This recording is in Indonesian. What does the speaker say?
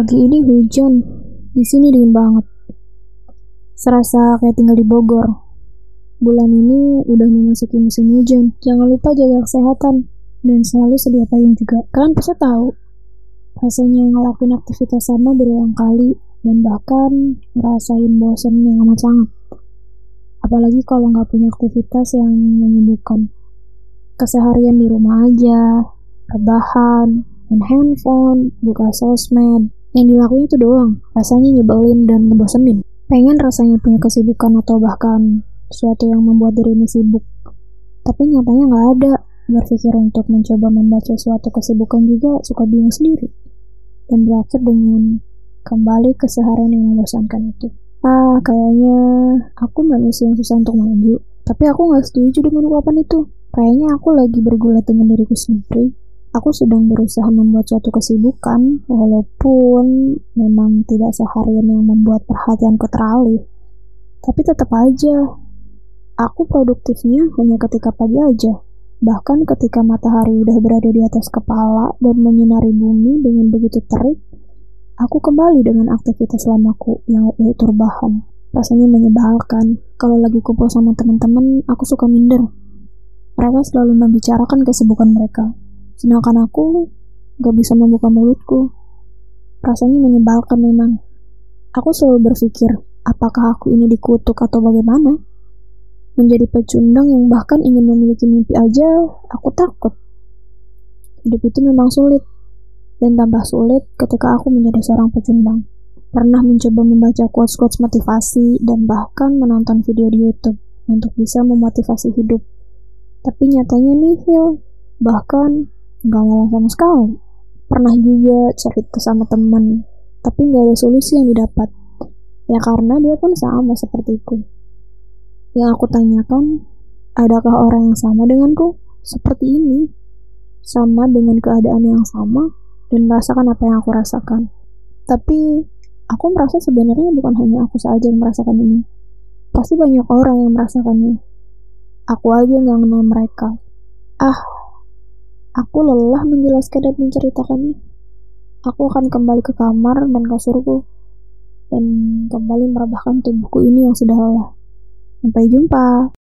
Pagi ini hujan. Di sini dingin banget. Serasa kayak tinggal di Bogor. Bulan ini udah memasuki musim hujan. Jangan lupa jaga kesehatan dan selalu sedia payung juga. Kalian pasti tahu rasanya ngelakuin aktivitas sama berulang kali dan bahkan ngerasain bosan yang amat sangat. Apalagi kalau nggak punya aktivitas yang menyibukkan. Keseharian di rumah aja, rebahan, main handphone, buka sosmed. Yang dilakuin itu doang, rasanya nyebelin dan ngebosenin. Pengen rasanya punya kesibukan atau bahkan sesuatu yang membuat diri ini sibuk. Tapi nyatanya nggak ada. Berpikir untuk mencoba membaca suatu kesibukan juga suka bingung sendiri. Dan berakhir dengan kembali ke seharian yang membosankan itu. Ah, kayaknya aku manusia yang susah untuk maju. Tapi aku nggak setuju dengan ungkapan itu. Kayaknya aku lagi bergulat dengan diriku sendiri. Aku sedang berusaha membuat suatu kesibukan, walaupun memang tidak seharian yang membuat perhatianku teralih. Tapi tetap aja, aku produktifnya hanya ketika pagi aja. Bahkan ketika matahari udah berada di atas kepala dan menyinari bumi dengan begitu terik, aku kembali dengan aktivitas lamaku yang yaitu rebahan. Rasanya menyebalkan. Kalau lagi kumpul sama teman-teman, aku suka minder. Mereka selalu membicarakan kesibukan mereka, Sedangkan aku gak bisa membuka mulutku. Rasanya menyebalkan memang. Aku selalu berpikir, apakah aku ini dikutuk atau bagaimana? Menjadi pecundang yang bahkan ingin memiliki mimpi aja, aku takut. Hidup itu memang sulit, dan tambah sulit ketika aku menjadi seorang pecundang. Pernah mencoba membaca quotes-quotes motivasi dan bahkan menonton video di YouTube untuk bisa memotivasi hidup. Tapi nyatanya nihil. Bahkan nggak ngomong sama sekali. Pernah juga cerita sama teman, tapi nggak ada solusi yang didapat. Ya karena dia pun sama sepertiku. Yang aku tanyakan, adakah orang yang sama denganku? Seperti ini. Sama dengan keadaan yang sama, dan merasakan apa yang aku rasakan. Tapi, aku merasa sebenarnya bukan hanya aku saja yang merasakan ini. Pasti banyak orang yang merasakannya. Aku aja nggak kenal mereka. Ah, Aku lelah menjelaskan dan menceritakannya. Aku akan kembali ke kamar dan kasurku dan kembali merebahkan tubuhku ini yang sudah lelah. Sampai jumpa.